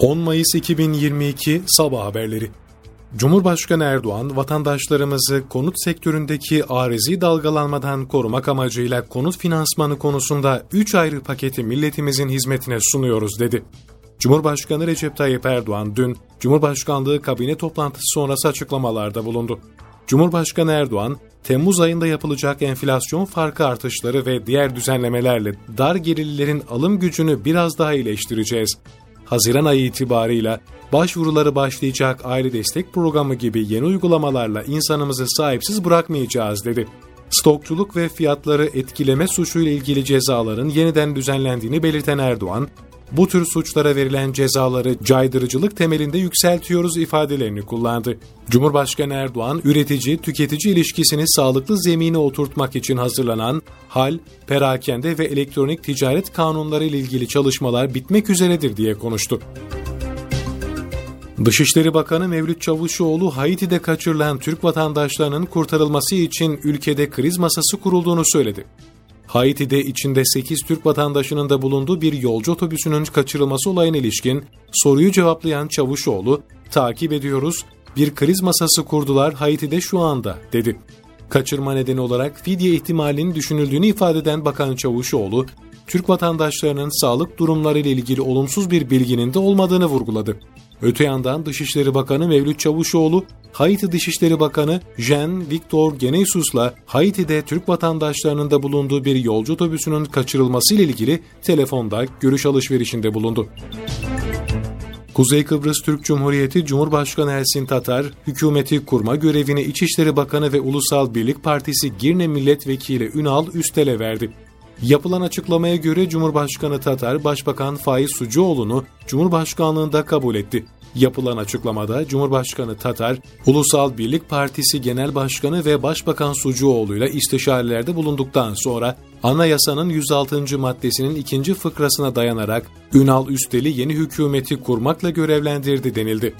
10 Mayıs 2022 Sabah haberleri. Cumhurbaşkanı Erdoğan, vatandaşlarımızı konut sektöründeki arizi dalgalanmadan korumak amacıyla konut finansmanı konusunda 3 ayrı paketi milletimizin hizmetine sunuyoruz dedi. Cumhurbaşkanı Recep Tayyip Erdoğan dün Cumhurbaşkanlığı kabine toplantısı sonrası açıklamalarda bulundu. Cumhurbaşkanı Erdoğan, Temmuz ayında yapılacak enflasyon farkı artışları ve diğer düzenlemelerle dar gelirlilerin alım gücünü biraz daha iyileştireceğiz. Haziran ayı itibarıyla başvuruları başlayacak aile destek programı gibi yeni uygulamalarla insanımızı sahipsiz bırakmayacağız dedi. Stokçuluk ve fiyatları etkileme suçuyla ilgili cezaların yeniden düzenlendiğini belirten Erdoğan, bu tür suçlara verilen cezaları caydırıcılık temelinde yükseltiyoruz ifadelerini kullandı. Cumhurbaşkanı Erdoğan, üretici-tüketici ilişkisini sağlıklı zemine oturtmak için hazırlanan hal, perakende ve elektronik ticaret kanunları ile ilgili çalışmalar bitmek üzeredir diye konuştu. Dışişleri Bakanı Mevlüt Çavuşoğlu, Haiti'de kaçırılan Türk vatandaşlarının kurtarılması için ülkede kriz masası kurulduğunu söyledi. Haiti'de içinde 8 Türk vatandaşının da bulunduğu bir yolcu otobüsünün kaçırılması olayına ilişkin soruyu cevaplayan Çavuşoğlu, takip ediyoruz, bir kriz masası kurdular Haiti'de şu anda, dedi. Kaçırma nedeni olarak fidye ihtimalinin düşünüldüğünü ifade eden Bakan Çavuşoğlu, Türk vatandaşlarının sağlık durumları ile ilgili olumsuz bir bilginin de olmadığını vurguladı. Öte yandan Dışişleri Bakanı Mevlüt Çavuşoğlu, Haiti Dışişleri Bakanı Jean Victor Genesus'la Haiti'de Türk vatandaşlarının da bulunduğu bir yolcu otobüsünün kaçırılması ilgili telefonda görüş alışverişinde bulundu. Kuzey Kıbrıs Türk Cumhuriyeti Cumhurbaşkanı Ersin Tatar, hükümeti kurma görevini İçişleri Bakanı ve Ulusal Birlik Partisi Girne Milletvekili Ünal Üstel'e verdi. Yapılan açıklamaya göre Cumhurbaşkanı Tatar, Başbakan Faiz Sucuoğlu'nu Cumhurbaşkanlığında kabul etti. Yapılan açıklamada Cumhurbaşkanı Tatar, Ulusal Birlik Partisi Genel Başkanı ve Başbakan Sucuoğlu ile istişarelerde bulunduktan sonra anayasanın 106. maddesinin ikinci fıkrasına dayanarak Ünal Üstel'i yeni hükümeti kurmakla görevlendirdi denildi.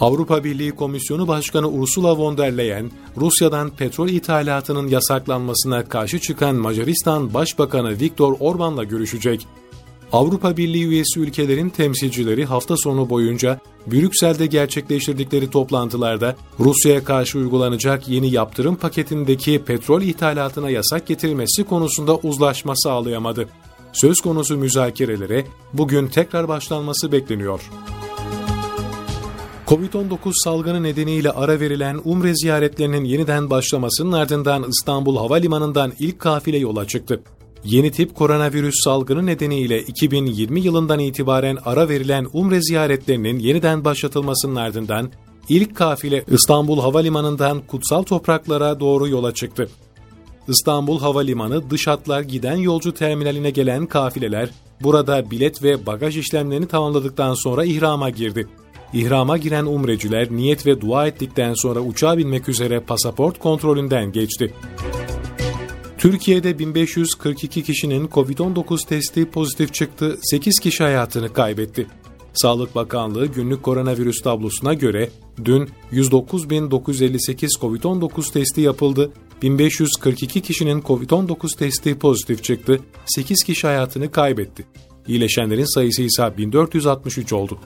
Avrupa Birliği Komisyonu Başkanı Ursula von der Leyen, Rusya'dan petrol ithalatının yasaklanmasına karşı çıkan Macaristan Başbakanı Viktor Orban'la görüşecek. Avrupa Birliği üyesi ülkelerin temsilcileri hafta sonu boyunca Brüksel'de gerçekleştirdikleri toplantılarda Rusya'ya karşı uygulanacak yeni yaptırım paketindeki petrol ithalatına yasak getirilmesi konusunda uzlaşma sağlayamadı. Söz konusu müzakerelere bugün tekrar başlanması bekleniyor. Covid-19 salgını nedeniyle ara verilen Umre ziyaretlerinin yeniden başlamasının ardından İstanbul Havalimanı'ndan ilk kafile yola çıktı. Yeni tip koronavirüs salgını nedeniyle 2020 yılından itibaren ara verilen Umre ziyaretlerinin yeniden başlatılmasının ardından ilk kafile İstanbul Havalimanı'ndan kutsal topraklara doğru yola çıktı. İstanbul Havalimanı dış hatlar giden yolcu terminaline gelen kafileler burada bilet ve bagaj işlemlerini tamamladıktan sonra ihrama girdi. İhrama giren umreciler niyet ve dua ettikten sonra uçağa binmek üzere pasaport kontrolünden geçti. Türkiye'de 1542 kişinin COVID-19 testi pozitif çıktı, 8 kişi hayatını kaybetti. Sağlık Bakanlığı günlük koronavirüs tablosuna göre dün 109.958 COVID-19 testi yapıldı, 1542 kişinin COVID-19 testi pozitif çıktı, 8 kişi hayatını kaybetti. İyileşenlerin sayısı ise 1463 oldu.